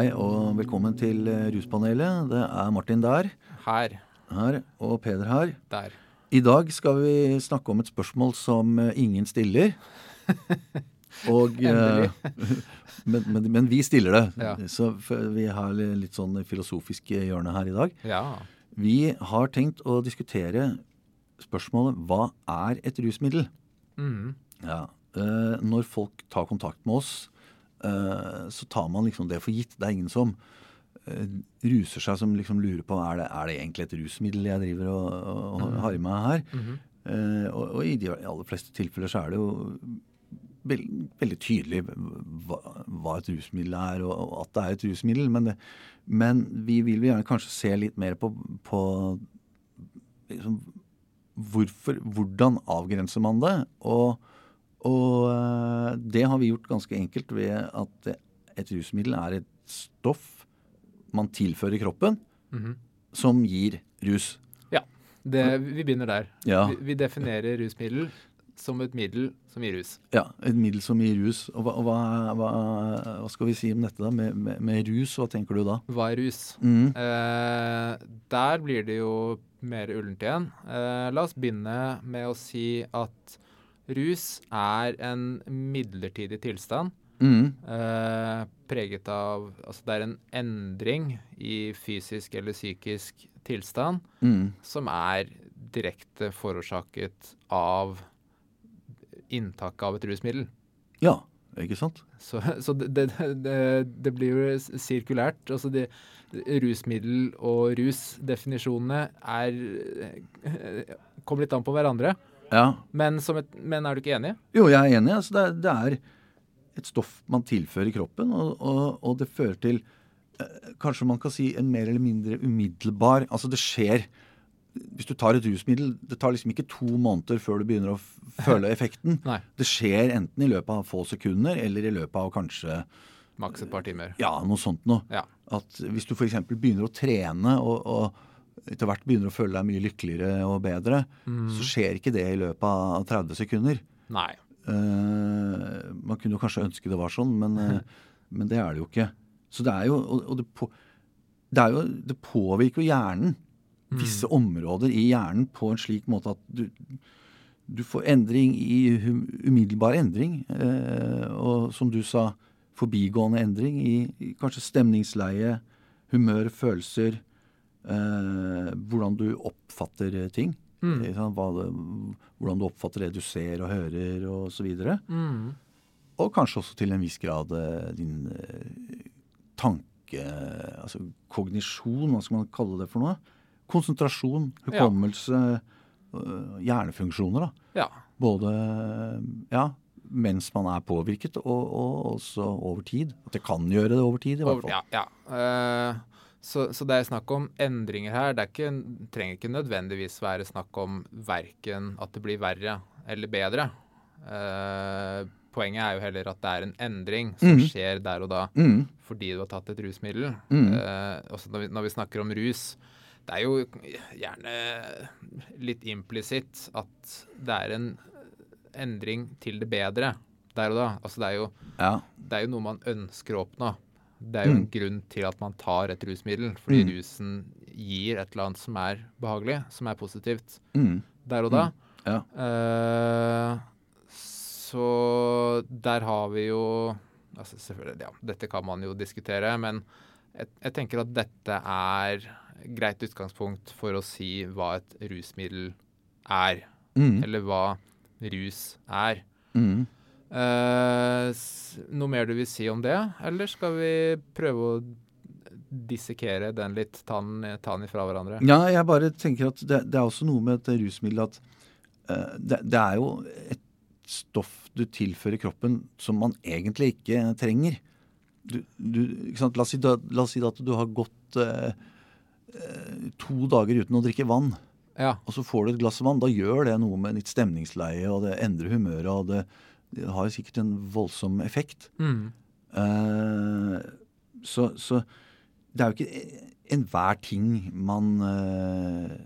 Hei og velkommen til eh, Ruspanelet. Det er Martin der, Her. her og Peder her. Der. I dag skal vi snakke om et spørsmål som eh, ingen stiller. Og, eh, Endelig. men, men, men vi stiller det. Ja. Så vi har litt sånn filosofisk hjørne her i dag. Ja. Vi har tenkt å diskutere spørsmålet hva er et rusmiddel? Mm. Ja. når folk tar kontakt med oss, så tar man liksom det for gitt. Det er ingen som eh, ruser seg som liksom lurer på er det, er det egentlig et rusmiddel jeg driver og, og, og har i meg her. Mhm. Eh, og, og i de aller fleste tilfeller så er det jo veld, veldig tydelig hva, hva et rusmiddel er, og, og at det er et rusmiddel. Men, det, men vi vil gjerne kanskje se litt mer på, på liksom, hvorfor, hvordan avgrenser man det? Og, og eh, det har vi gjort ganske enkelt ved at et rusmiddel er et stoff man tilfører kroppen Mhm. som gir rus. Ja. Det, vi begynner der. Ja. Vi, vi definerer rusmiddel som et middel som gir rus. Ja, et middel som gir rus. Og hva, hva, hva, hva skal vi si om dette da? Med, med, med rus, hva tenker du da? Hva er rus? Mm. Eh, der blir det jo mer ullent igjen. Eh, la oss begynne med å si at rus er en midlertidig tilstand. Mm. Eh, preget av Altså det er en endring i fysisk eller psykisk tilstand Mm. som er direkte forårsaket av inntaket av et rusmiddel. Ja, ikke sant? Så, så det, det, det, det blir jo sirkulært. Altså de, rusmiddel og rusdefinisjonene er kommer litt an på hverandre. Ja. Men, som et, men er du ikke enig? Jo, jeg er enig. Altså, det, er, det er et stoff man tilfører kroppen, og, og, og det fører til eh, Kanskje man kan si en mer eller mindre umiddelbar Altså, det skjer Hvis du tar et rusmiddel, det tar liksom ikke to måneder før du begynner å føle effekten. Nei. Det skjer enten i løpet av få sekunder, eller i løpet av kanskje Maks et par timer. Ja, noe sånt noe. Ja. At hvis du f.eks. begynner å trene og, og etter hvert begynner å føle deg mye lykkeligere og bedre, så skjer ikke det i løpet av 30 sekunder. Nei. Uh, man kunne jo kanskje ønske det var sånn, men, uh, men det er det jo ikke. Så det er jo Og, og det, på, det, er jo, det påvirker jo hjernen. Visse områder i hjernen på en slik måte at du, du får endring i umiddelbar endring. Uh, og som du sa, forbigående endring i, i kanskje stemningsleie, humør, følelser. Eh, hvordan du oppfatter eh, ting. Mm. Hva det, hvordan du oppfatter det du ser og hører. Og, Mm. og kanskje også til en viss grad eh, din tanke Altså kognisjon, hva skal man kalle det for noe? Konsentrasjon, hukommelse, ja. hjernefunksjoner. da. Ja. Både ja, mens man er påvirket, og, og også over tid. At det kan gjøre det over tid, i hvert fall. ja, ja. Eh, så, så det er snakk om endringer her. Det ikke, trenger ikke nødvendigvis være snakk om verken at det blir verre eller bedre. Eh, poenget er jo heller at det er en endring som mm. skjer der og da Mm, fordi du har tatt et rusmiddel. Mm. Eh, også når vi, når vi snakker om rus, det er jo gjerne litt implisitt at det er en endring til det bedre der og da. Altså det er jo ja. det er jo noe man ønsker å oppnå. Det er jo en Mm. grunn til at man tar et rusmiddel, fordi Mm. rusen gir et eller annet som er behagelig, som er positivt Mm, der og da. ja. Uh, så der har vi jo altså selvfølgelig, ja, Dette kan man jo diskutere, men jeg, jeg tenker at dette er greit utgangspunkt for å si hva et rusmiddel er, Mm, eller hva rus er. mm. Eh, noe mer du vil si om det, eller skal vi prøve å dissekere den litt, ta den, ta den ifra hverandre? Ja, jeg bare tenker at det, det er også noe med et rusmiddel at eh, det, det er jo et stoff du tilfører kroppen som man egentlig ikke trenger. Du, du, ikke? La, oss si da, la oss si at du har gått eh, to dager uten å drikke vann, Ja. og så får du et glass vann. Da gjør det noe med ditt stemningsleie, og det endrer humøret, og det, det har sikkert en voldsom effekt. Mm. Uh, så, så det er jo ikke enhver ting man uh,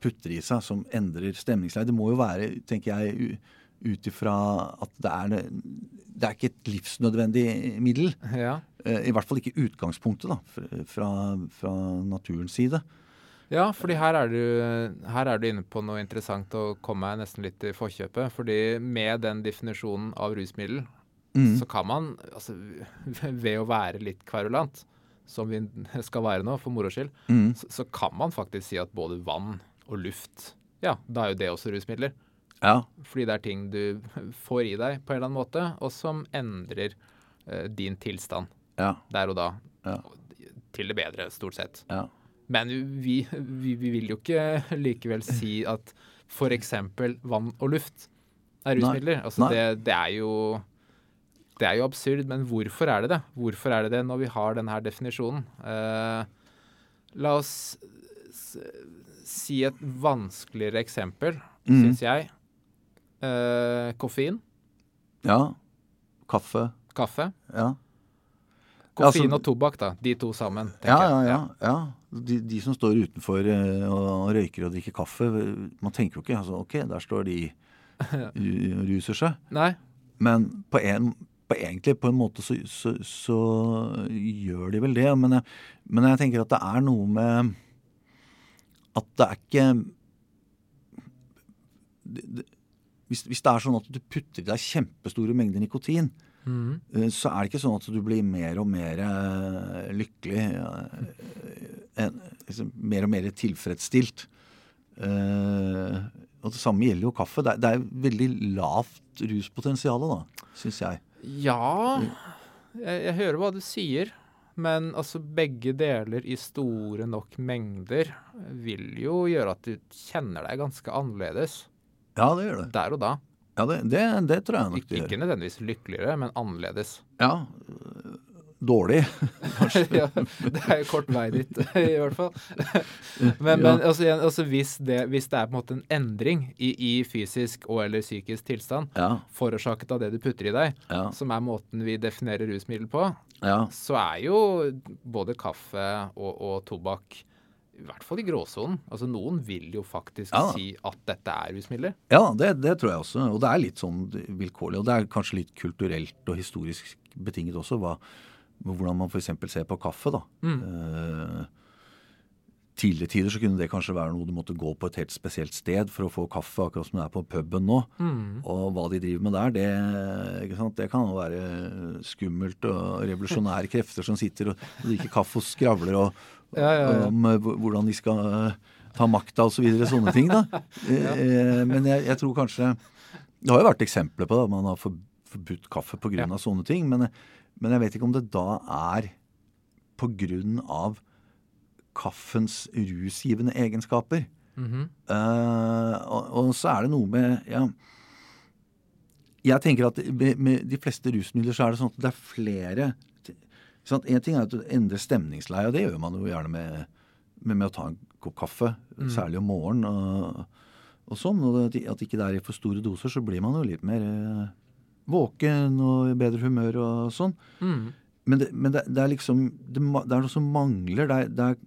putter i seg som endrer stemningsleie. Det må jo være, tenker jeg, ut ifra at det er, det er ikke et livsnødvendig middel. Ja. Uh, I hvert fall ikke utgangspunktet, da, fra, fra, fra naturens side. Ja, fordi her er, du, her er du inne på noe interessant og komme meg nesten litt i forkjøpet. Fordi med den definisjonen av rusmiddel, Mm. så kan man, altså ved å være litt kverulant, som vi skal være nå, for moro skyld, Mm. så, så kan man faktisk si at både vann og luft, ja, da er jo det også rusmidler. Ja. Fordi det er ting du får i deg på en eller annen måte, og som endrer eh, din tilstand Ja. der og da. Ja. Til det bedre, stort sett. Ja. Men vi, vi, vi vil jo ikke likevel si at f.eks. vann og luft er rusmidler. Altså Nei. det, det er jo det er jo absurd, men hvorfor er det det? Hvorfor er det det når vi har denne definisjonen? Uh, la oss si et vanskeligere eksempel, mm. syns jeg. Uh, koffein, ja. Kaffe. kaffe. Ja. Koffein altså- og tobakk, da. De to sammen. Ja, ja, ja. ja. De, de som står utenfor eh, og røyker og drikker kaffe, man tenker jo ikke altså, ok, der står de og ruser seg. Nei. Men på en, på egentlig på en måte så, så, så gjør de vel det. Men jeg, men jeg tenker at det er noe med At det er ikke det, det, hvis, hvis det er sånn at du putter i deg kjempestore mengder nikotin, Eh, så er det ikke sånn at du blir mer og mer eh, lykkelig. eh, en, liksom, mer og mer tilfredsstilt. Og det samme gjelder jo kaffe. Er, det er veldig lavt ruspotensial, da, syns jeg. Ja jeg, jeg hører hva du sier. Men altså begge deler i store nok mengder vil jo gjøre at du kjenner deg ganske annerledes Ja, det gjør det. der og da. Ja, det, det, det tror jeg nok de gjør. ikke nødvendigvis lykkeligere, men annerledes. Ja, dårlig. ja, det er jo kort vei dit, i hvert fall. Men, men altså, altså hvis, det, hvis det er på en måte en endring i, i fysisk og eller psykisk tilstand Ja, forårsaket av det du putter i deg, ja, som er måten vi definerer rusmiddel på, ja. så er jo både kaffe og, og tobakk i hvert fall i gråsonen. Altså Noen vil jo faktisk Ja. si at dette er rusmidler. ja det, det tror jeg også. Og det er litt sånn vilkårlig. Og det er kanskje litt kulturelt og historisk betinget også, hva, hvordan man f.eks. ser på kaffe. da. Eh, tidligere tider så kunne det kanskje være noe du måtte gå på et helt spesielt sted for å få kaffe, akkurat som det er på puben nå. Og hva de driver med der, det, sant? det kan jo være skummelt og revolusjonære krefter som sitter og drikker kaffe og skravler og, Ja, ja, ja. om eh, hvordan de skal eh, ta makta osv. Så videre, sånne ting. da. Eh, Men jeg, jeg tror kanskje Det har jo vært eksempler på det, at man har forbudt kaffe pga. Ja. av sånne ting. Men, men jeg vet ikke om det da er pga. Kaffens rusgivende egenskaper. Mm -hmm. uh, og, og så er det noe med ja, Jeg tenker at med, med de fleste rusmidler så er det sånn at det er flere sånn En ting er at du endrer stemningsleie, og det gjør man jo gjerne med, med, med å ta en kopp kaffe. Særlig om morgenen og, og sånn. Og at, at ikke det er i for store doser, så blir man jo litt mer eh, våken og i bedre humør og sånn. Mm. Men, det, men det, det er liksom det, det er noe som mangler. Det er, det er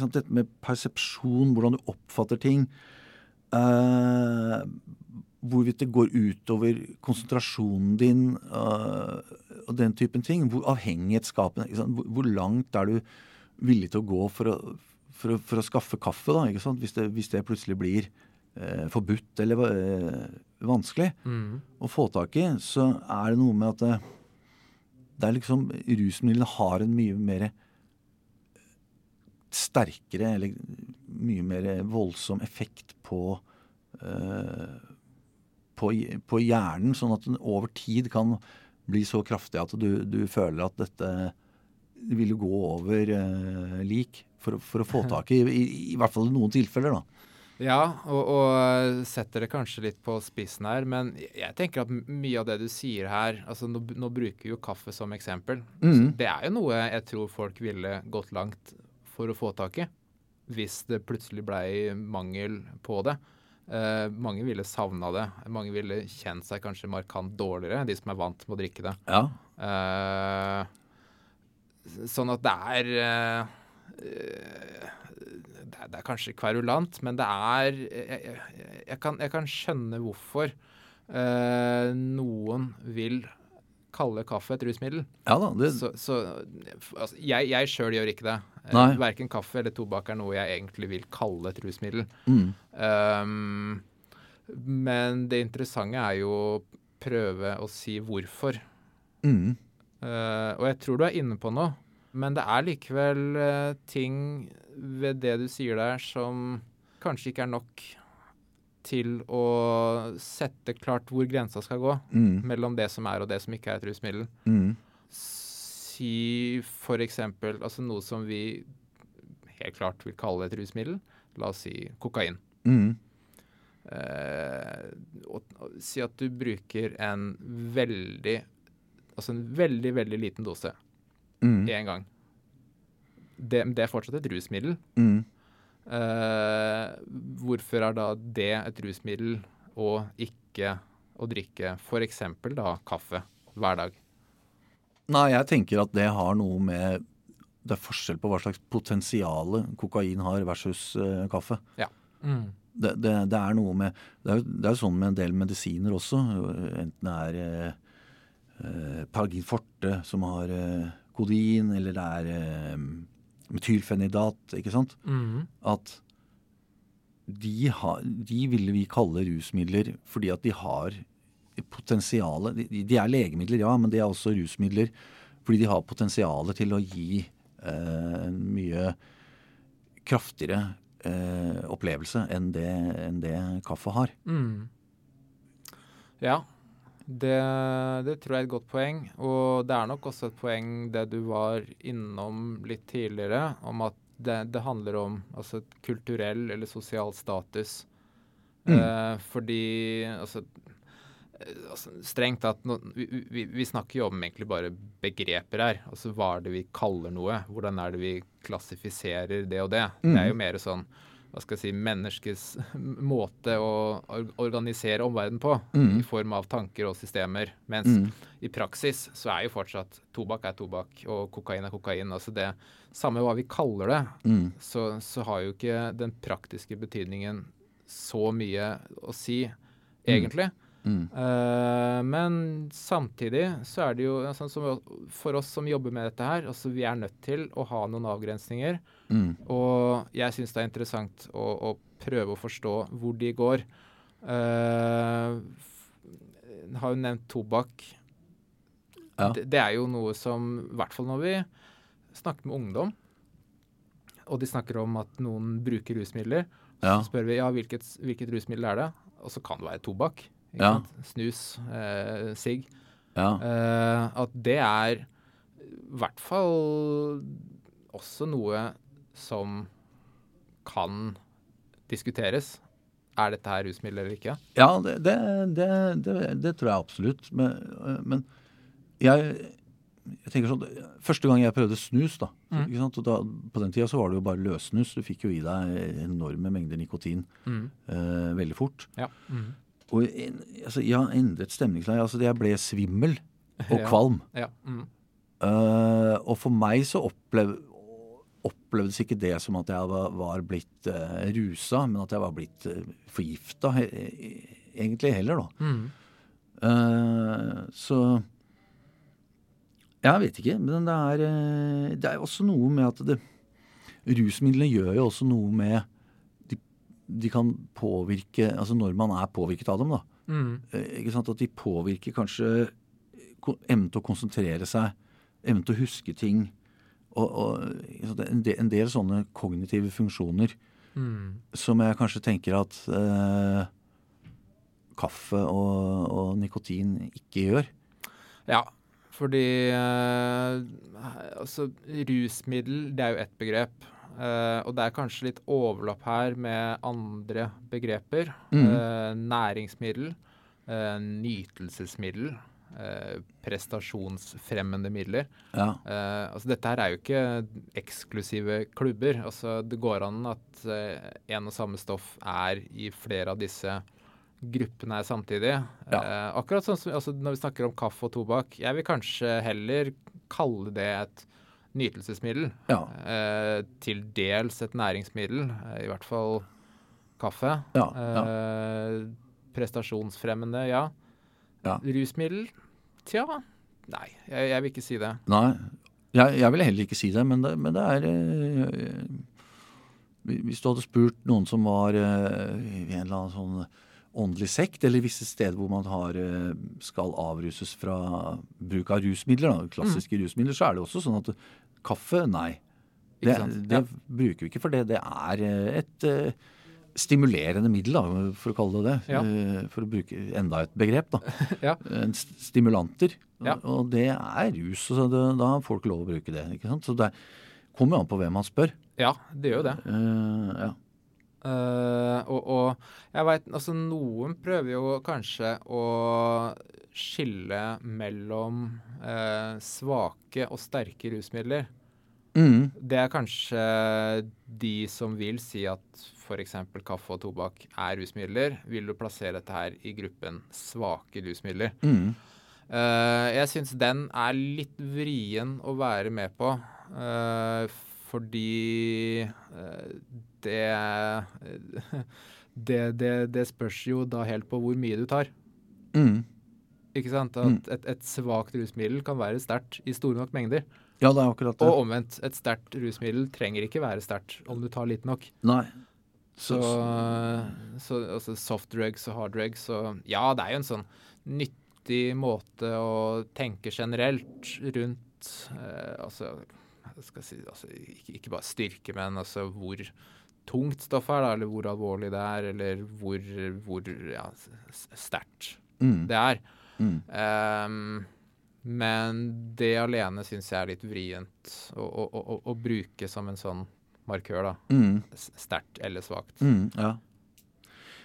sant, dette med persepsjon, hvordan du oppfatter ting. Uh, hvorvidt det går utover konsentrasjonen din uh, og den typen ting. Hvor avhengighetsskapende? Hvor, hvor langt er du villig til å gå for å, for å, for å skaffe kaffe, da? Hvis, det, hvis det plutselig blir uh, forbudt eller vanskelig mm. å få tak i, så er det noe med at det, det er liksom Rusmidlene har en mye mer sterkere eller mye mer voldsom effekt på uh, på, på hjernen, sånn at den over tid kan bli så kraftig at du, du føler at dette vil gå over uh, lik for, for å få tak i, i, i hvert fall i noen tilfeller, da. Ja, og, og setter det kanskje litt på spissen her, men jeg tenker at mye av det du sier her altså Nå, nå bruker vi jo kaffe som eksempel. Mm. Det er jo noe jeg tror folk ville gått langt for å få tak i. Hvis det plutselig blei mangel på det. Eh, mange ville savna det. Mange ville kjent seg kanskje markant dårligere, de som er vant med å drikke det. Ja. Eh, sånn at det er eh, det, er det er kanskje kverulant, men det er Jeg, jeg, jeg, kan, jeg kan skjønne hvorfor. Eh, noen vil kalle kaffe et rusmiddel. Ja da. Det, Så, så altså, jeg, jeg sjøl gjør ikke det. Eh, Nei. Verken kaffe eller tobakk er noe jeg egentlig vil kalle et rusmiddel. mm, Um, men det interessante er jo å prøve å si hvorfor. mm, Uh, og jeg tror du er inne på noe, men det er likevel uh, ting ved det du sier der som kanskje ikke er nok til å sette klart hvor grensa skal gå mm, mellom det som er og det som ikke er et rusmiddel. mm, Si for eksempel altså noe som vi helt klart vil kalle et rusmiddel. La oss si kokain. mm, Eh, og, og, si at du bruker en veldig Altså en veldig, veldig liten dose mm, én gang. Det, det er fortsatt et rusmiddel. mm. Eh, hvorfor er da det et rusmiddel og ikke å drikke f.eks. da kaffe hver dag? Nei, jeg tenker at det har noe med Det er forskjell på hva slags potensial kokain har versus eh, kaffe. Mm. Det, det, det er noe med Det er jo sånn med en del medisiner også. Enten det er eh, eh, Paragin forte som har eh, kodin, eller det er eh, metylfenidat, ikke sant? Mm. At de, har, de ville vi kalle rusmidler fordi at de har potensialet de, de er legemidler, ja, men de er også rusmidler fordi de har potensialet til å gi eh, en mye kraftigere eh, opplevelse enn det, enn det kaffe har. Mm. Ja, det, det tror jeg er et godt poeng. Og det er nok også et poeng det du var innom litt tidligere, om at det, det handler om altså, kulturell eller sosial status. Mm. Eh, fordi altså, eh, altså Strengt tatt no, vi, vi, vi snakker jo om egentlig bare begreper her. Altså hva er det vi kaller noe? Hvordan er det vi klassifiserer det og det? Det er jo mer sånn hva skal jeg si, menneskets måte å organisere omverdenen på, Mm. i form av tanker og systemer. Mens Mm. i praksis så er jo fortsatt tobakk er tobakk, og kokain er kokain. Altså det Samme hva vi kaller det, Mm. så, så har jo ikke den praktiske betydningen så mye å si, egentlig. Mm. Eh, men samtidig så er det jo sånn som for oss som jobber med dette her, altså vi er nødt til å ha noen avgrensninger. Mm. Og jeg syns det er interessant å, å prøve å forstå hvor de går. Uh, har jo nevnt tobakk. Ja. Det, det er jo noe som, i hvert fall når vi snakker med ungdom, og de snakker om at noen bruker rusmidler, Ja. så spør vi ja, hvilket, hvilket rusmiddel er det? Og så kan det være tobakk. Ja. Snus, eh, sigg. Ja. Eh, at det er i hvert fall også noe som kan diskuteres. Er dette her rusmiddel eller ikke? Ja, det, det, det, det, tror jeg absolutt. Men, men jeg, jeg tenker sånn Første gang jeg prøvde snus, da, Mm. da På den tida så var det jo bare løssnus. Du fikk jo i deg enorme mengder nikotin Mm. eh, veldig fort. Ja. Mm. Og altså, jeg har endret stemningsleie. Altså, jeg ble svimmel og kvalm. ja. Mm. Uh, og for meg så opplev, opplevdes ikke det som at jeg var, var blitt uh, rusa, men at jeg var blitt uh, forgifta, he, egentlig heller, da. Mm. Uh, så Jeg vet ikke, men det er, det er også noe med at det Rusmidlene gjør jo også noe med de kan påvirke Altså når man er påvirket av dem, da. Mm. Eh, ikke sant, At de påvirker kanskje evnen til å konsentrere seg, evnen til å huske ting. Og, og en, del, en del sånne kognitive funksjoner Mm. som jeg kanskje tenker at eh, kaffe og, og nikotin ikke gjør. Ja, fordi eh, altså rusmiddel, det er jo ett begrep. Eh, og det er kanskje litt overlapp her med andre begreper. Mm. Uh, næringsmiddel, uh, nytelsesmiddel, prestasjonsfremmende midler. Ja. Altså dette her er jo ikke eksklusive klubber. Altså det går an at en og samme stoff er i flere av disse gruppene er samtidig. Ja. Akkurat sånn som altså når vi snakker om kaffe og tobakk. Jeg vil kanskje heller kalle det et nytelsesmiddel. Ja. Eh, til dels et næringsmiddel, eh, i hvert fall kaffe. Ja, ja. Eh, prestasjonsfremmende, ja. Ja. Rusmiddel? Tja, nei, jeg, jeg vil ikke si det. Nei, jeg, jeg ville heller ikke si det, men det, men det er eh, Hvis du hadde spurt noen som var eh, i en eller annen sånn åndelig sekt, eller visse steder hvor man har, eh, skal avruses fra bruk av rusmidler, da, klassiske rusmidler, så er det også sånn at kaffe, nei. Det, det Ja. bruker vi ikke, for det, det er eh, et eh, stimulerende middel, da, for å kalle det det. Ja. Eh, For å bruke enda et begrep. da. Ja. Stimulanter. Ja. Og det er rus, så det, da har folk lov å bruke det. ikke sant? Så det kommer jo an på hvem man spør. Ja, det gjør jo det. Uh, ja. Eh, og, og jeg veit Altså, noen prøver jo kanskje å skille mellom uh, svake og sterke rusmidler. Mm. Det er kanskje de som vil si at f.eks. kaffe og tobakk er rusmidler, vil du plassere dette her i gruppen svake rusmidler. Mm. Uh, jeg syns den er litt vrien å være med på, fordi det, det, det Det spørs jo da helt på hvor mye du tar. Mm. Ikke sant? At et, et svakt rusmiddel kan være sterkt i store nok mengder. Ja, det er akkurat det. Og omvendt. Et sterkt rusmiddel trenger ikke være sterkt om du tar lite nok. Nei. Så, så altså soft drugs og hard drugs og Ja, det er jo en sånn nyttig måte å tenke generelt rundt eh, Altså, jeg skal si, altså ikke, ikke bare styrke, men altså hvor tungt stoff er, da, eller hvor alvorlig det er, eller hvor, hvor ja, sterkt Mm. det er. Mm. Um, men det alene syns jeg er litt vrient å, å, å, å, bruke som en sånn markør, da. Mm. Sterkt eller svakt. Mm. Ja.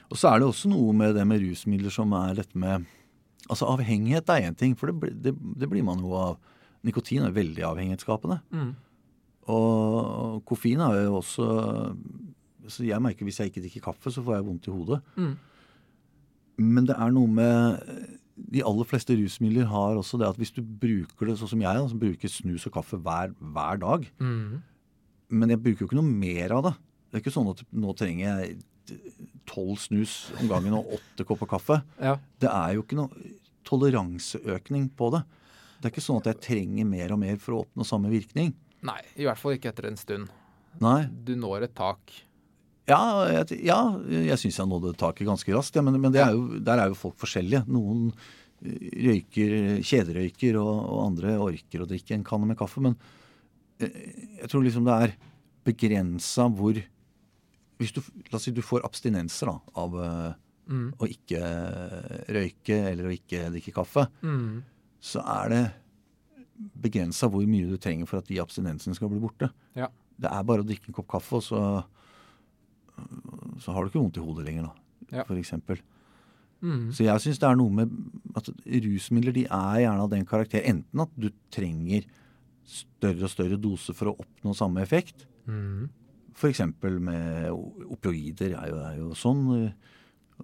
Og så er det også noe med det med rusmidler som er dette med Altså avhengighet er én ting, for det, det, det blir man jo av. Nikotin er veldig avhengighetsskapende. Mm. Og koffein er jo også så Jeg merker hvis jeg ikke drikker kaffe, så får jeg vondt i hodet. Mm. Men det er noe med De aller fleste rusmidler har også det at hvis du bruker det sånn som jeg, som bruker snus og kaffe hver, hver dag Mm. Men jeg bruker jo ikke noe mer av det. Det er ikke sånn at nå trenger jeg tolv snus om gangen og åtte kopper kaffe. Ja. Det er jo ikke noe toleranseøkning på det. Det er ikke sånn at jeg trenger mer og mer for å oppnå samme virkning. Nei, i hvert fall ikke etter en stund. Nei. Du når et tak. Ja, jeg, ja, jeg syns jeg nådde taket ganske raskt. Ja, men men det er jo, der er jo folk forskjellige. Noen eh, røyker, kjederøyker, og, og andre orker å drikke en kanne med kaffe. Men eh, jeg tror liksom det er begrensa hvor Hvis du, la oss si du får abstinenser da, av eh, Mm. å ikke røyke eller å ikke drikke kaffe, Mm. så er det begrensa hvor mye du trenger for at de abstinensene skal bli borte. Ja. Det er bare å drikke en kopp kaffe, og så, så har du ikke vondt i hodet lenger, da. Ja. For eksempel. Mm. Så jeg syns det er noe med at rusmidler de er gjerne av den karakter enten at du trenger større og større dose for å oppnå samme effekt. Mm. F.eks. med opioider er jo, er jo sånn. eh,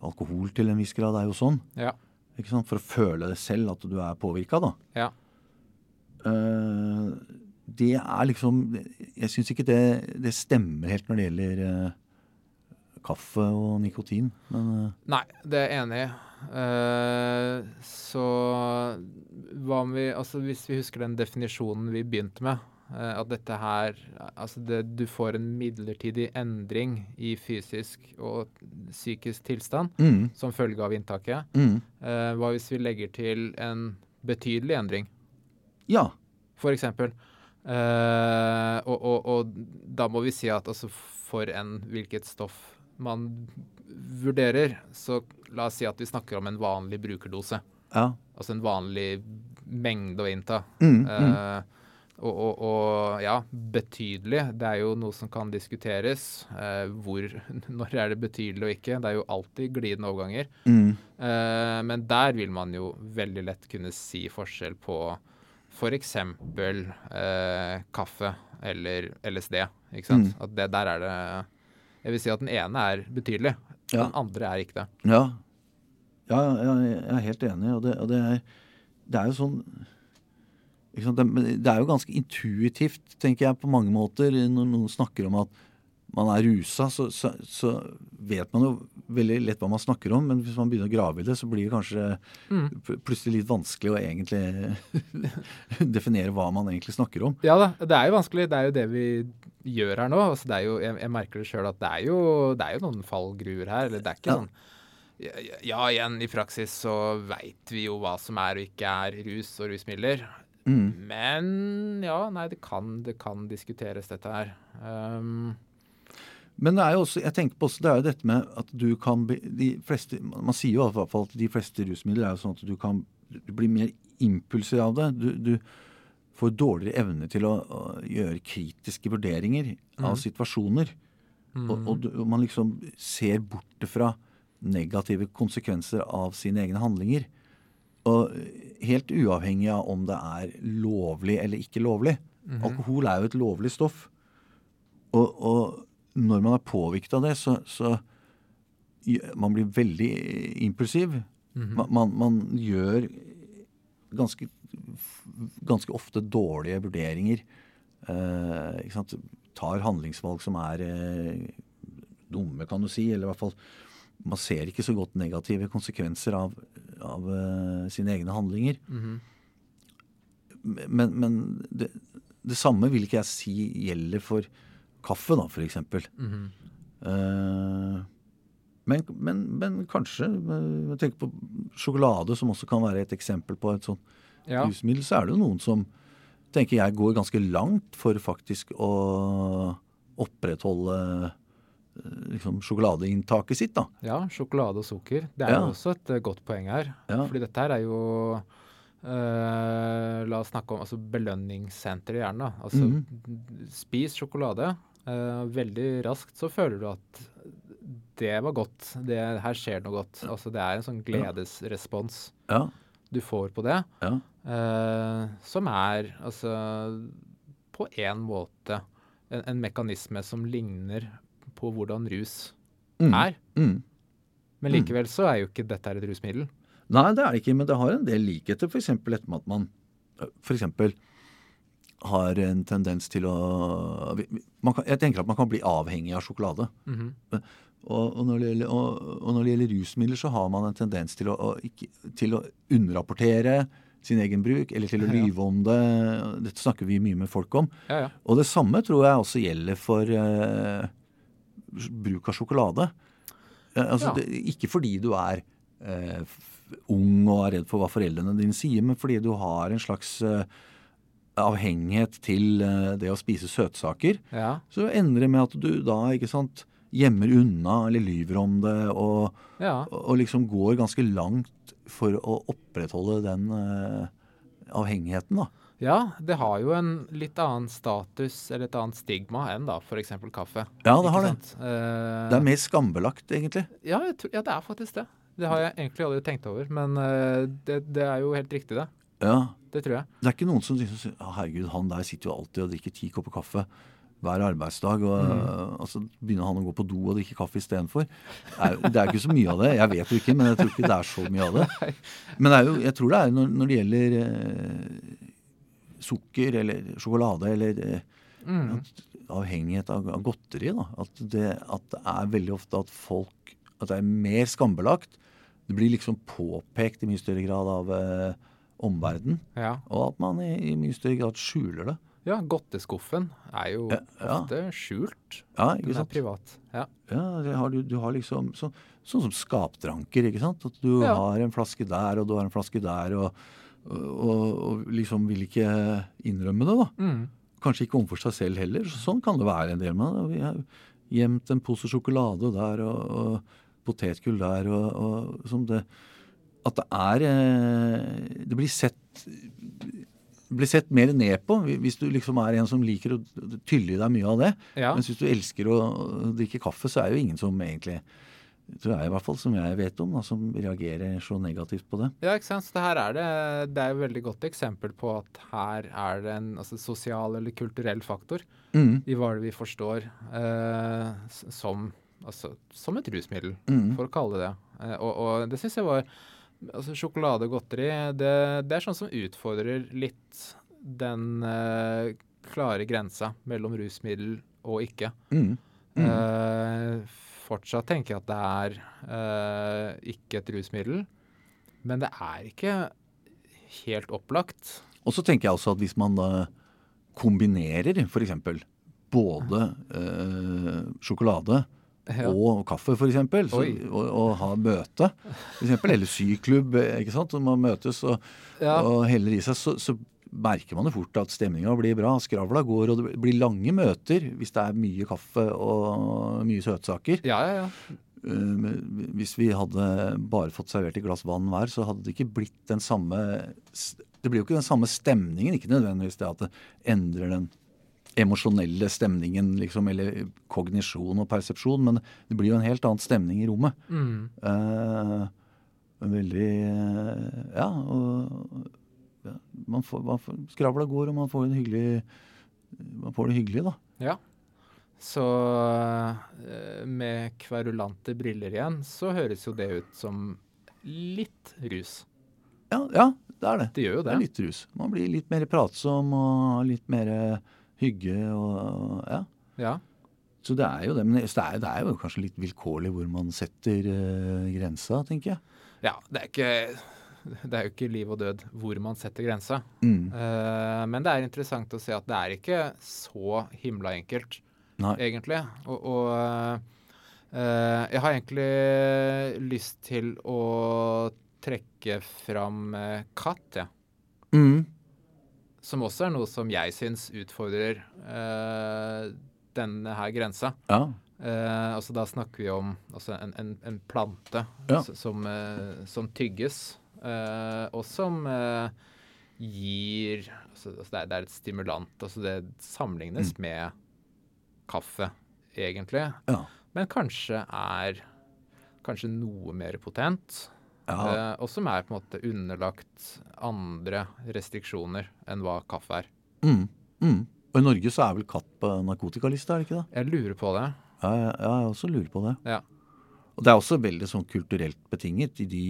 Alkohol til en viss grad er jo sånn. Ja. For å føle det selv at du er påvirka, da. Ja. Uh, det er liksom Jeg syns ikke det, det stemmer helt når det gjelder eh, kaffe og nikotin. Men uh. Nei, det er jeg enig i. Uh, så hva om vi Altså, hvis vi husker den definisjonen vi begynte med, uh, at dette her Altså, det, du får en midlertidig endring i fysisk og psykisk tilstand mm, som følge av inntaket. mm, hva hvis vi legger til en betydelig endring? Ja. for eksempel. Uh, og, og, og da må vi si at altså for en hvilket stoff man vurderer, så la oss si at vi snakker om en vanlig brukerdose. Ja. Altså en vanlig mengde å innta. Mm, mm. Eh, og, og, og ja, betydelig. Det er jo noe som kan diskuteres. Eh, hvor, når er det betydelig og ikke? Det er jo alltid glidende overganger. Mm. Eh, men der vil man jo veldig lett kunne si forskjell på f.eks. Eh, kaffe eller LSD. Ikke sant? Mm. At det der er det Jeg vil si at den ene er betydelig, Ja. den andre er ikke det. Ja. Ja, jeg er helt enig. Og det, og det, er, det er jo sånn? Det, det er jo ganske intuitivt, tenker jeg, på mange måter, når noen snakker om at man er rusa, så, så, så, vet man jo veldig lett hva man snakker om. Men hvis man begynner å grave i det, så blir det kanskje mm. plutselig litt vanskelig å egentlig definere hva man egentlig snakker om. Ja da, det er jo vanskelig. Det er jo det vi gjør her nå. Altså, det er jo, jeg, jeg merker det sjøl at det er, jo, det er jo noen fallgruer her. Eller det er ikke ja. sånn ja, igjen, i praksis så veit vi jo hva som er og ikke er rus og rusmidler. Mm. Men ja, nei, det kan, det kan diskuteres, dette her. Um, men det er jo også, jeg tenker på også, det er jo dette med at du kan de fleste, Man sier jo i hvert fall at de fleste rusmidler er jo sånn at du kan du blir mer impulsiv av det. Du, du, får dårligere evne til å, å gjøre kritiske vurderinger mm. av situasjoner. Mm. Og, og, og, man liksom ser bort fra negative konsekvenser av sine egne handlinger. Og helt uavhengig av om det er lovlig eller ikke lovlig. Mm -hmm. Alkohol er jo et lovlig stoff. Og, og når man er påvirket av det, så, så man blir veldig impulsiv. Mm -hmm. man, man, man, gjør ganske, ganske, ofte dårlige vurderinger. Eh, Tar handlingsvalg som er eh, dumme, kan du si. Eller i hvert fall Man ser ikke så godt negative konsekvenser av, av eh, sine egne handlinger. Mm -hmm. Men, men det, det, samme vil ikke jeg si gjelder for kaffe, da, f.eks. Mm -hmm. uh, men, men, men, kanskje eh, Jeg tenker på sjokolade, som også kan være et eksempel på et sånt ja. rusmiddel. Så er det jo noen som tenker jeg går ganske langt for faktisk å opprettholde eh, liksom, sjokoladeinntaket sitt. da. Ja, sjokolade og sukker. Det er ja. jo også et godt poeng her. Ja. Fordi dette her er jo Uh, la oss snakke om altså belønningssenter i hjernen. Altså, mm -hmm. Spis sjokolade, Uh, veldig raskt så føler du at det var godt. Det, her skjer noe godt. Altså det er en sånn gledesrespons ja. du får på det. Ja. Uh, som er altså på en måte en, en, mekanisme som ligner på hvordan rus mm. er. Mm. Men mm. likevel så er jo ikke dette et rusmiddel. Nei, det er det ikke, men det har en del likheter. F.eks. etter at man for eksempel, har en tendens til å kan, Jeg tenker at man kan bli avhengig av sjokolade. Mm -hmm. og, og, når gjelder, og, og, når det gjelder, rusmidler, så har man en tendens til å, ikke, til å underrapportere sin egen bruk, eller til å lyve om det. Dette snakker vi mye med folk om. Ja, ja. Og det samme tror jeg også gjelder for uh, bruk av sjokolade. Uh, altså, det, ikke fordi du er uh, ung og er redd for hva foreldrene dine sier, men fordi du har en slags avhengighet til eh, det å spise søtsaker, ja. så ender det med at du da ikke sant, gjemmer unna eller lyver om det, og, ja. og liksom går ganske langt for å opprettholde den uh, avhengigheten. da. Ja, det har jo en litt annen status eller et annet stigma enn da f.eks. kaffe. Ja, det har det. Uh, det er mer skambelagt, egentlig. Ja, tror, ja, det er faktisk det. Det har jeg egentlig aldri tenkt over, men uh, det, det, er jo helt riktig, det. Ja, det tror jeg. Det er ikke noen som sier herregud, han der sitter jo alltid og drikker ti kopper kaffe hver arbeidsdag. Og, mm. og så begynner han å gå på do og drikke kaffe istedenfor. Det er ikke så mye av det. Jeg vet jo ikke, men jeg tror ikke det er så mye av det. Men det jo, jeg tror det er når, når det gjelder eh, sukker eller sjokolade eller eh, mm. avhengighet av, av godteri, da, at det, at det er veldig ofte at folk At det er mer skambelagt. Det blir liksom påpekt i mye større grad av eh, omverdenen. Ja. Og at man i, i, mye større grad skjuler det. Ja, godteskuffen er jo ja, ja. ofte skjult. Ja, ikke Den sant? er privat. Ja, ja har, du, du, har liksom så, Sånn som skapdranker, ikke sant. At du har en flaske der, og du har en flaske der, og, og, og liksom vil ikke innrømme det, da. Mm. Kanskje ikke overfor seg selv heller. Sånn kan det være en del med det. Vi har gjemt en pose sjokolade der, og, og potetgull der, og, og som det at det er eh, Det blir sett blir sett mer ned på hvis du liksom er en som liker å tylle i deg mye av det. Ja. Mens hvis du elsker å drikke kaffe, så er jo ingen som egentlig tror jeg i hvert fall, som jeg vet om, da, som reagerer så negativt på det. Ja, ikke sant. Så det her er det, det er et veldig godt eksempel på at her er det en altså, sosial eller kulturell faktor mm. i hva vi forstår eh, som, altså, som et rusmiddel, mm. for å kalle det det. Eh, og, og det syns jeg var altså Sjokolade og godteri, det, det, er sånn som utfordrer litt den uh, klare grensa mellom rusmiddel og ikke. Mm. Mm. Eh, fortsatt tenker jeg at det er eh, ikke et rusmiddel, men det er ikke helt opplagt. Og så tenker jeg også at hvis man da kombinerer f.eks. både eh, sjokolade Ja. og kaffe, f.eks., og, og ha møte, for eksempel, eller syklubb, ikke sant, Når man møtes og, Ja. og heller i seg, så, så merker man jo fort at stemninga blir bra. Skravla går, og det blir lange møter hvis det er mye kaffe og mye søtsaker. Ja, ja, ja. Eh, Hvis vi hadde bare fått servert et glass vann hver, så hadde det ikke blitt den samme Det blir jo ikke den samme stemningen. Ikke nødvendigvis det at det endrer den emosjonelle stemningen, liksom, eller kognisjon og persepsjon, men det blir jo en helt annen stemning i rommet. Mm. Eh, en veldig eh, Ja, og ja, man får, man får, skravla går, og man får en hyggelig Man får det hyggelig, da. Ja. Så eh, med kverulante briller igjen, så høres jo det ut som litt rus. Ja, ja det er det. Det gjør jo Det det. er litt rus. Man blir litt mer pratsom og litt mer hygge og ja. Ja. Så det er jo det. Men det er, det er jo kanskje litt vilkårlig hvor man setter uh, grensa, tenker jeg. ja. Det er ikke det er jo ikke liv og død hvor man setter grensa. Mm. Uh, men det er interessant å se at det er ikke så himla enkelt, Nei. egentlig. Og, og uh, jeg har egentlig lyst til å trekke fram katt, jeg. Mm. Som også er noe som jeg syns utfordrer uh, denne her grensa. Ja. Uh, altså Da snakker vi om altså en, en, en plante Ja. som, uh, som tygges, og som gir altså, altså det, er, det er et stimulant. altså Det sammenlignes med kaffe, egentlig. Ja. Men kanskje er kanskje noe mer potent. Ja. eh, og som er på en måte underlagt andre restriksjoner enn hva kaffe er. Mm. Mm. Og i Norge så er vel katt på narkotikalista, er det ikke det? Jeg lurer på det. Ja, ja, ja, jeg også lurer på det. Ja. Og det er også veldig sånn kulturelt betinget i de,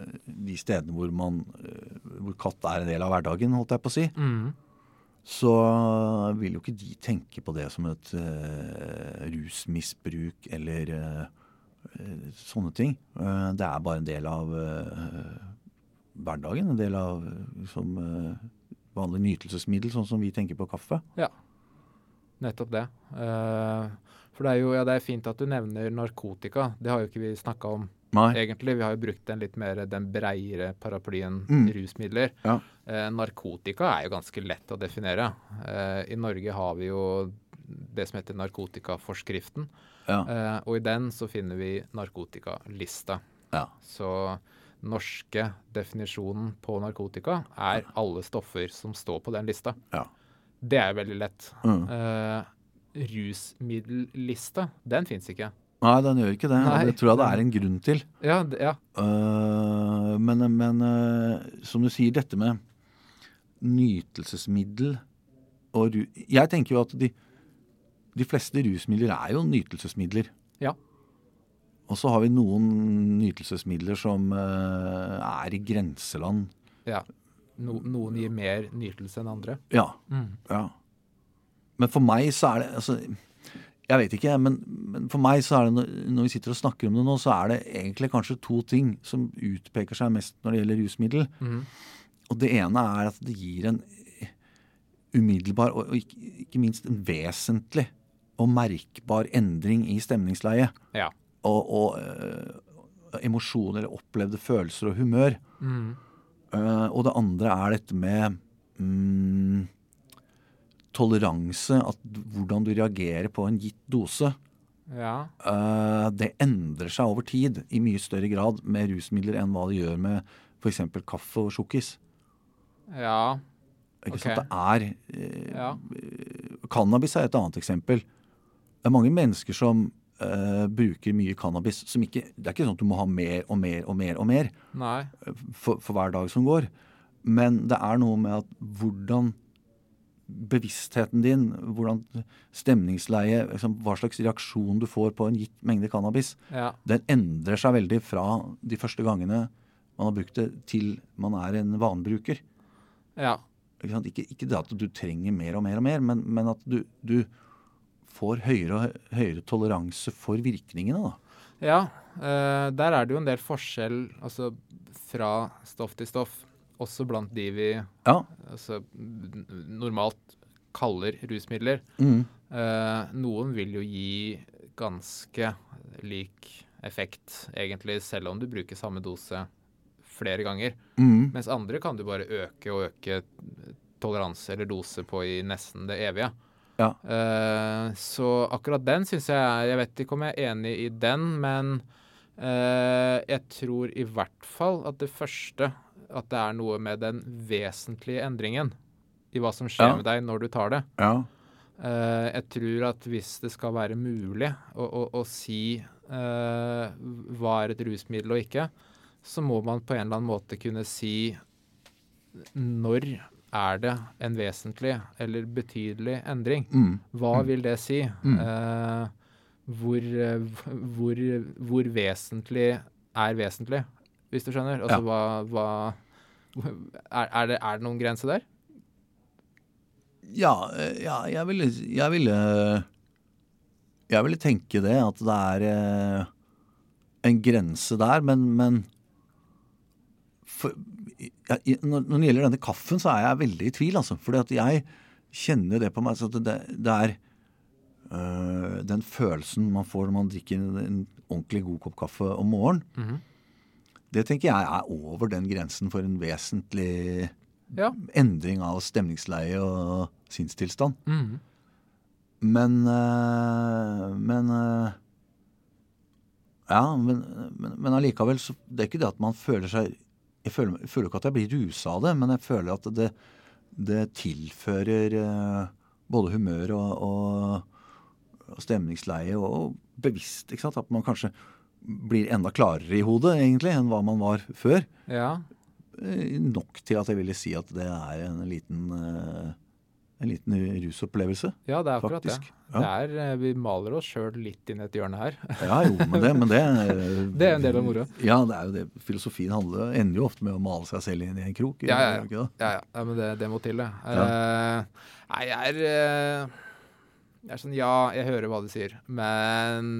eh, de stedene hvor, man, eh, hvor katt er en del av hverdagen, holdt jeg på å si. Mm. Så vil jo ikke de tenke på det som et uh, rusmisbruk eller eh, sånne ting. Eh, det er bare en del av eh, hverdagen. En del av eh, liksom, eh, vanlig nytelsesmiddel, sånn som vi tenker på kaffe. Ja, Nettopp det. Eh, for det er jo ja, det er fint at du nevner narkotika. Det har jo ikke vi snakka om Nei. egentlig. Vi har jo brukt den litt mer den breiere paraplyen Mm. rusmidler. Ja. Eh, narkotika er jo ganske lett å definere. Eh, I Norge har vi jo det som heter narkotikaforskriften. Ja. Eh, og i den så finner vi narkotikalista. ja. Så norske definisjonen på narkotika er alle stoffer som står på den lista. ja. Det er veldig lett. Mm. Eh, rusmiddellista, den fins ikke. Nei, den gjør ikke det. Nei. det tror jeg det er en grunn til. Ja, ja. Uh, men men uh, som du sier, dette med nytelsesmiddel og ru Jeg tenker jo at de, de fleste rusmidler er jo nytelsesmidler. Ja. Og så har vi noen nytelsesmidler som øh, er i grenseland. ja. No, noen gir mer nytelse enn andre. Ja. Mm. ja. Men for meg så er det altså, Jeg vet ikke, men, men for meg så er det når vi sitter og snakker om det nå, så er det egentlig kanskje to ting som utpeker seg mest når det gjelder rusmiddel. Mm. Og det ene er at det gir en umiddelbar og, og ikke, ikke minst en vesentlig og merkbar endring i stemningsleie. Ja. Og, og øh, emosjoner, opplevde følelser og humør. Mm. Uh, og det andre er dette med mm, toleranse, at hvordan du reagerer på en gitt dose. ja. Uh, det endrer seg over tid i mye større grad med rusmidler enn hva det gjør med f.eks. kaffe og sjokkis. Ja. Ikke sant? Det er eh, Ja. Cannabis er et annet eksempel. Det er mange mennesker som uh, bruker mye cannabis som ikke Det er ikke sånn at du må ha mer og mer og mer og mer Nei. for, for hver dag som går. Men det er noe med at hvordan bevisstheten din, hvordan stemningsleie, liksom, hva slags reaksjon du får på en gitt mengde cannabis, Ja. den endrer seg veldig fra de første gangene man har brukt det, til man er en vanebruker. Ja. Ikke, ikke det at du trenger mer og mer og mer, men, men at du, du får høyere og høyere toleranse for virkningene, da. Ja, eh, der er det jo en del forskjell altså, fra stoff til stoff. Også blant de vi Ja. altså, normalt kaller rusmidler. Mm. Eh, noen vil jo gi ganske lik effekt, egentlig, selv om du bruker samme dose flere ganger. Mm. Mens andre kan du bare øke og øke toleranse eller dose på i nesten det evige. Ja. Uh, så akkurat den syns jeg er Jeg vet ikke om jeg er enig i den, men uh, jeg tror i hvert fall at det første At det er noe med den vesentlige endringen i hva som skjer Ja. med deg når du tar det. Ja. Uh, jeg tror at hvis det skal være mulig å, å, å si hva er et rusmiddel og ikke, så må man på en eller annen måte kunne si når er det en vesentlig eller betydelig endring. Mm. Hva vil det si? Mm. Eh, hvor, hvor, hvor vesentlig er vesentlig, hvis du skjønner? Altså Ja. hva, hva er, er, det, er det noen grense der? Ja, eh, ja jeg, ville, jeg ville Jeg ville tenke det, at det er eh, en grense der, men, men for, når, det gjelder denne kaffen, så er jeg veldig i tvil, altså. Fordi at jeg kjenner det på meg. Så det, det er øh, den følelsen man får når man drikker en, en ordentlig god kopp kaffe om morgenen. Mhm. Det tenker jeg er over den grensen for en vesentlig Ja. endring av stemningsleie og sinnstilstand. Mhm. Men øh, Men øh, Ja, men, men, men allikevel så Det er ikke det at man føler seg Jeg føler, jeg føler ikke at jeg blir rusa av det, men jeg føler at det, det tilfører øh, både humør og, og, og stemningsleie og bevisst. ikke sant? At man kanskje blir enda klarere i hodet egentlig enn hva man var før. ja. Eh, Nok til at jeg ville si at det er en liten, eh, en liten rusopplevelse. Ja, det er akkurat Faktisk, det. ja. det er, eh, vi maler oss sjøl litt inn i et hjørne her. Ja, jo, men det, men det Det er en del av moroa. Ja, det er jo det. Filosofien handler, ender jo ofte med å male seg selv inn i en krok. Ja, ja, ja. ja, ja. men det, det må til, det. Uh, nei, jeg er uh, Jeg er sånn Ja, jeg hører hva du sier, men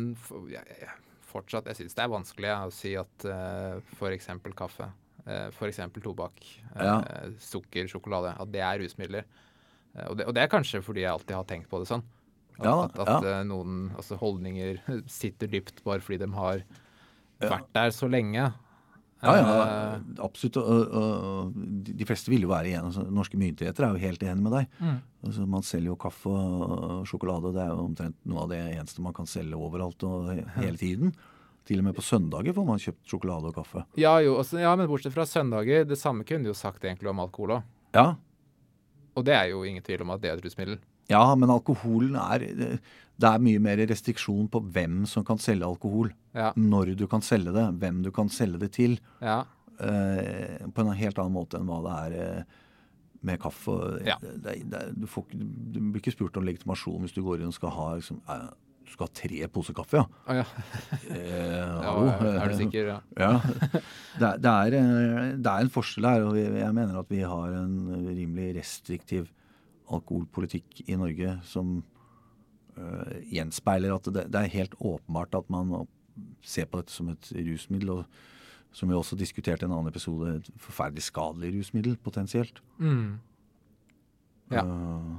jeg, jeg, fortsatt Jeg syns det er vanskelig å si at uh, f.eks. kaffe, uh, f.eks. tobakk, uh, Ja. sukker, sjokolade, at det er rusmidler. Eh, og, det, og det er kanskje fordi jeg alltid har tenkt på det sånn. At, Ja, at, at ja. eh, noen altså holdninger sitter dypt bare fordi de har vært der så lenge. Ja, ja, Eh, absolutt. De de fleste vil jo være igjen. Altså, norske myndigheter er jo helt enig med deg. Mm. Altså, man selger jo kaffe og sjokolade. Det er jo omtrent noe av det eneste man kan selge overalt og hele tiden. Til og med på søndager får man kjøpt sjokolade og kaffe. Ja, jo, også, ja, men bortsett fra søndager, det samme kunne du jo sagt egentlig om alkohol òg. Ja, Og det er jo ingen tvil om at det er et rusmiddel. ja men alkoholen er Det er mye mer restriksjon på hvem som kan selge alkohol. Ja. Når du kan selge det, hvem du kan selge det til. ja. eh, på en helt annen måte enn hva det er eh, med kaffe. Ja. Det, det, du, får, du blir ikke spurt om legitimasjon hvis du går inn og skal ha, liksom, eh, du skal ha tre poser kaffe. Ja. Ah, ja. Eh, ja. Er du sikker? Ja. Ja. Det, er- det, er, eh, det er en forskjell her, og jeg mener at vi har en rimelig restriktiv alkoholpolitikk i Norge som uh, gjenspeiler at det, det er helt åpenbart at man ser på dette som et rusmiddel. og som vi også diskuterte i en annen episode, et forferdelig skadelig rusmiddel potensielt. Mm. Ja. Eh,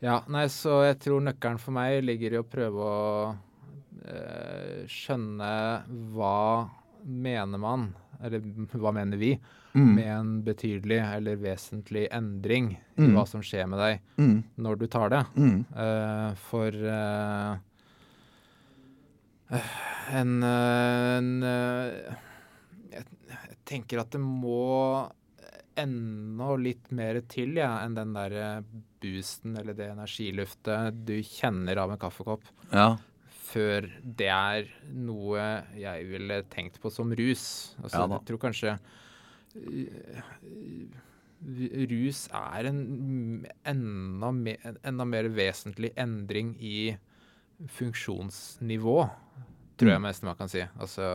ja. Nei, så jeg tror nøkkelen for meg ligger i å prøve å eh, skjønne hva mener man, eller hva mener vi, mm, med en betydelig eller vesentlig endring i Mm. hva som skjer med deg mm, når du tar det. mm, Eh, for eh, eh, en, eh, en eh, jeg, jeg tenker at det må enda litt mer til ja, enn den der eh, boosten eller det energiluftet du kjenner av en kaffekopp, ja. før det er noe jeg ville tenkt på som rus. Altså, Ja jeg tror kanskje eh, rus er en enda, me, enda mer vesentlig endring i funksjonsnivå, tror jeg mest man kan si. Altså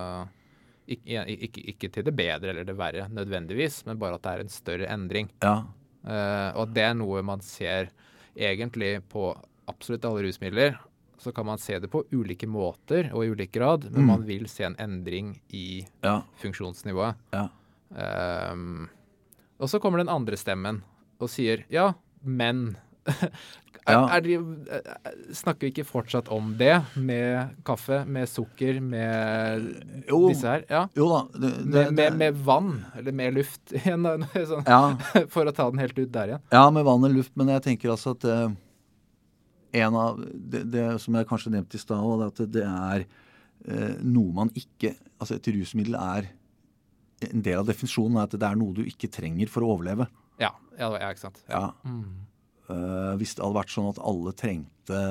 ikke, ikke, ikke til det bedre eller det verre nødvendigvis, men bare at det er en større endring. ja. Uh, og at det er noe man ser egentlig på absolutt alle rusmidler, så kan man se det på ulike måter og i ulik grad, men Mm. man vil se en endring i Ja. funksjonsnivået. Ja. Um, og så kommer den andre stemmen og sier ja, men er, er eh, Snakker vi ikke fortsatt om det med kaffe, med sukker, med Jo. disse her? Ja. Jo da. Det, det, Med, med, med vann, eller med luft, igjen, sånn, ja, for å ta den helt ut der igjen. ja, med vann og luft, men jeg tenker altså at uh, en av det, det som jeg kanskje nevnte i stad, og at det er uh, noe man ikke Altså et rusmiddel er En del av definisjonen er at det er noe du ikke trenger for å overleve. Ja, ja, ja ikke sant. Ja. Mm. Eh, hvis det hadde vært sånn at alle trengte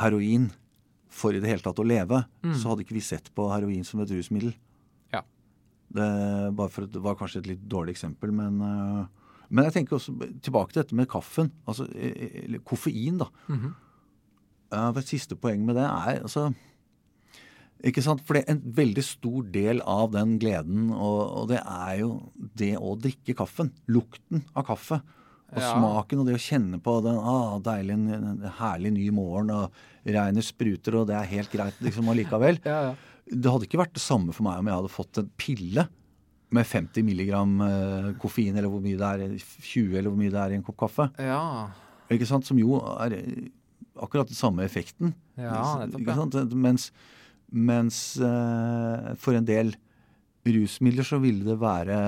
heroin for i det hele tatt å leve, så hadde ikke vi sett på heroin som et rusmiddel. Ja. Det, bare for, det var kanskje et litt dårlig eksempel, men, eh, men jeg tenker også tilbake til dette med kaffen. Altså eh, eller koffein, da. Mhm. Eh, et siste poeng med det er altså ikke sant? For det er en veldig stor del av den gleden, og, og det er jo det å drikke kaffen. Lukten av kaffe. Og Ja. smaken og det å kjenne på den ah, deilig, en, herlig ny morgen, og regnet spruter, og det er helt greit liksom allikevel. Ja, ja. Det hadde ikke vært det samme for meg om jeg hadde fått en pille med 50 milligram eh, koffein, eller hvor mye det er, 20 eller hvor mye det er i en kopp kaffe. ja. Ikke sant? Som jo er eh, akkurat den samme effekten. Ja, nettopp, Ikke sant? Mens, mens eh, for en del rusmidler så ville det være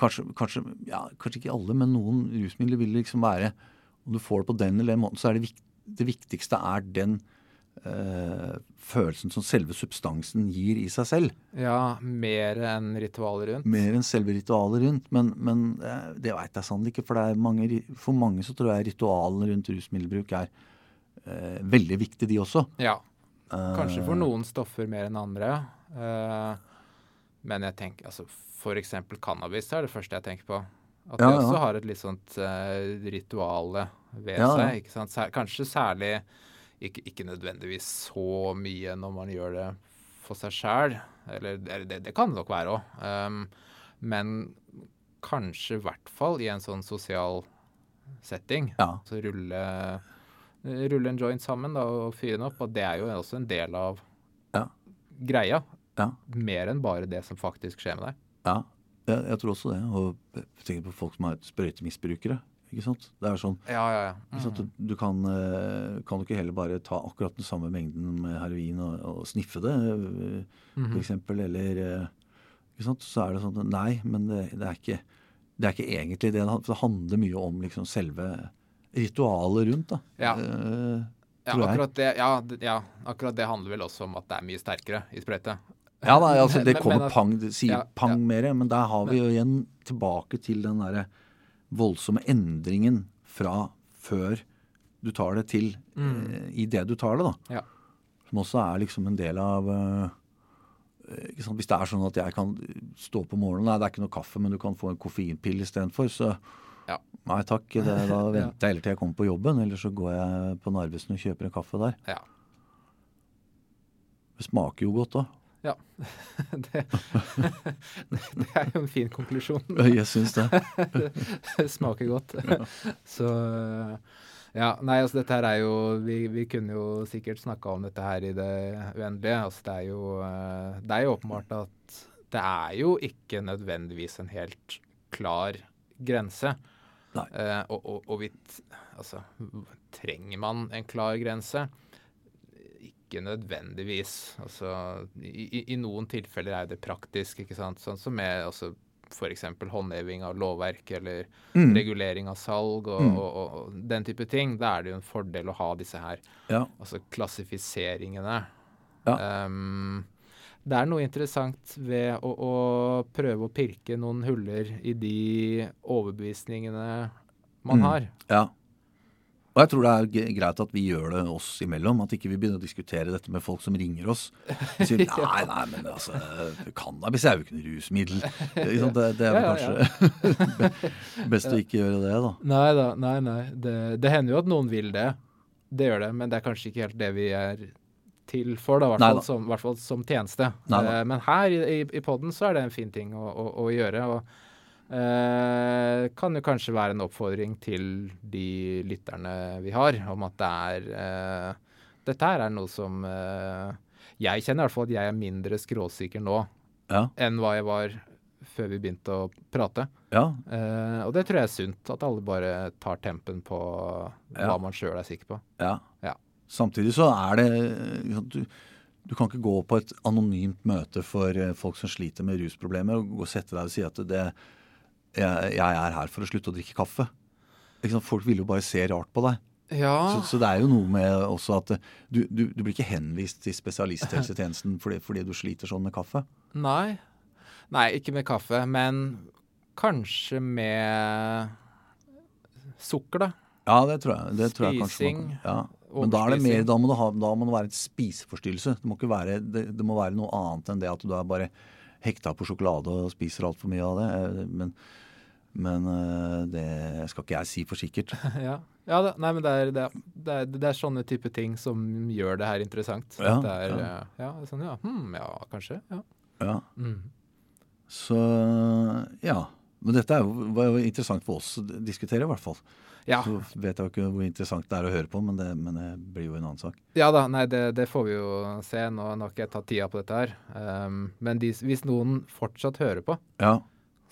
Kanskje, kanskje, ja, kanskje ikke alle, men noen rusmidler vil liksom være Om du får det på den eller den måten, så er det, det viktigste er den øh, følelsen som selve substansen gir i seg selv. ja mer enn ritualet rundt. Mer enn selve ritualet rundt. Men, men eh, det veit jeg sannelig ikke. For, det er mange, for mange så tror jeg ritualene rundt rusmiddelbruk er øh, veldig viktige, de også. Ja. Kanskje for noen stoffer mer enn andre. Uh, men jeg tenker altså eksempel cannabis er det første jeg tenker på. At Ja, det ja. også har et litt sånt uh, rituale ved Ja, ja. seg. Ikke sant? Sær, kanskje særlig ikke, ikke nødvendigvis så mye når man gjør det for seg sjæl. Eller det, det kan det nok være òg. Um, men kanskje i hvert fall i en sånn sosial setting. Ja. Så rulle, rulle en joint sammen da, og fyre den opp. Og det er jo også en del av Ja. greia. Ja. Mer enn bare det som faktisk skjer med deg. Ja, jeg, jeg tror også det. Og jeg tenker på folk som er sprøytemisbrukere. Ikke sant? Det er sånn Ja, ja, ja. sant? Du, du kan, eh, kan du ikke heller bare ta akkurat den samme mengden med heroin og, og sniffe det, for eksempel, eller eh, ikke sant? Så er det sånn Nei, men det, det, er, ikke, det er ikke egentlig det. For det handler mye om liksom selve ritualet rundt. da. Ja. Uh, Ja, akkurat det, ja, ja, akkurat det handler vel også om at det er mye sterkere i sprøyte. Ja, da, altså det kommer men men, pang, det sier ja, pang ja. mer, men der har vi jo igjen tilbake til den derre voldsomme endringen fra før du tar det til eh, i det du tar det, da. Mm. Ja. Som også er liksom en del av eh, ikke sant? Hvis det er sånn at jeg kan stå på morgenen Nei, det er ikke noe kaffe, men du kan få en koffeinpille istedenfor, så Ja. nei takk. Det, da venter jeg heller til jeg kommer på jobben, eller så går jeg på Narvesen og kjøper en kaffe der. Ja. Det smaker jo godt da. Ja. det, det er jo en fin konklusjon. Jeg syns det. Det smaker godt. Så ja, nei, altså dette her er jo Vi, vi kunne jo sikkert snakka om dette her i det uendelige. Altså det er jo eh, Det er jo åpenbart at det er jo ikke nødvendigvis en helt klar grense. Nei. Eh, og, og, og vi Altså, trenger man en klar grense? Ikke nødvendigvis. Altså, i, i- noen tilfeller er det praktisk, ikke sant. Sånn som med altså, f.eks. håndheving av lovverk eller Mm. regulering av salg og, Mm. og, og, og den type ting. Da er det jo en fordel å ha disse her Ja. altså klassifiseringene. Ja. Um, det er noe interessant ved å, å prøve å pirke noen huller i de overbevisningene man Mm. har. Ja. Og jeg tror det er greit at vi gjør det oss imellom. At ikke vi begynner å diskutere dette med folk som ringer oss. Og sier nei, nei, men altså, cannabis er jo ikke noe rusmiddel. Det, det er vel kanskje best å ikke gjøre det, da. Nei da, nei, nei. Det, det hender jo at noen vil det. Det gjør det, men det er kanskje ikke helt det vi er til for, da, i hvert fall som, hvert fall som tjeneste. Neida. Eh, men her i, i, i poden så er det en fin ting å, å, å gjøre. Og Eh, kan jo kanskje være en oppfordring til de lytterne vi har, om at det er eh, Dette her er noe som eh, Jeg kjenner i hvert fall at jeg er mindre skråsikker nå Ja. enn hva jeg var før vi begynte å prate. ja. Eh, og det tror jeg er sunt, at alle bare tar tempen på Ja. hva man sjøl er sikker på. Ja. Ja. Samtidig så er det du, du kan ikke gå på et anonymt møte for eh, folk som sliter med rusproblemer, og sette deg og si at det, jeg, jeg er her for å slutte å drikke kaffe. Folk vil jo bare se rart på deg. Ja, Så, så det er jo noe med også at du, du, du blir ikke henvist til spesialisthelsetjenesten fordi, fordi du sliter sånn med kaffe. Nei. Nei, ikke med kaffe, men kanskje med sukker, da. Ja, det tror jeg, det tror jeg Spising. Ja. Men da er det mer, da må det, ha, da må det være en spiseforstyrrelse. Det må, ikke være, det, det må være noe annet enn det at du er bare hekta på sjokolade og spiser altfor mye av det. Eh, Men, men eh, det skal ikke jeg si for sikkert. ja, ja det, nei, men det er, det, er, det, er, det sånne type ting som gjør det her interessant. Ja, det er, ja. ja. Ja, sånn, ja. Hmm, ja, kanskje. Ja. Ja. Mm. Så ja. Men dette er jo, var jo interessant for oss å diskutere, i hvert fall. ja. Så vet jeg ikke hvor interessant det er å høre på, men det, men det blir jo en annen sak. Ja da, nei, det, det får vi jo se. Nå har ikke jeg tatt tida på dette her. Um, men de, hvis noen fortsatt hører på, Ja,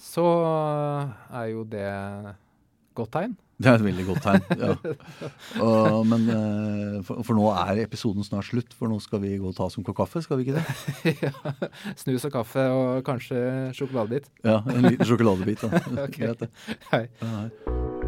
så er jo det godt tegn. Det er et veldig godt tegn. Ja. Og, men eh, for, for nå er episoden snart slutt, for nå skal vi gå og ta oss en kopp kaffe, skal vi ikke det? ja. Snus og kaffe og kanskje sjokoladebit. Ja, en liten sjokoladebit. Da. Ok. Greit, det. Hei. Hei.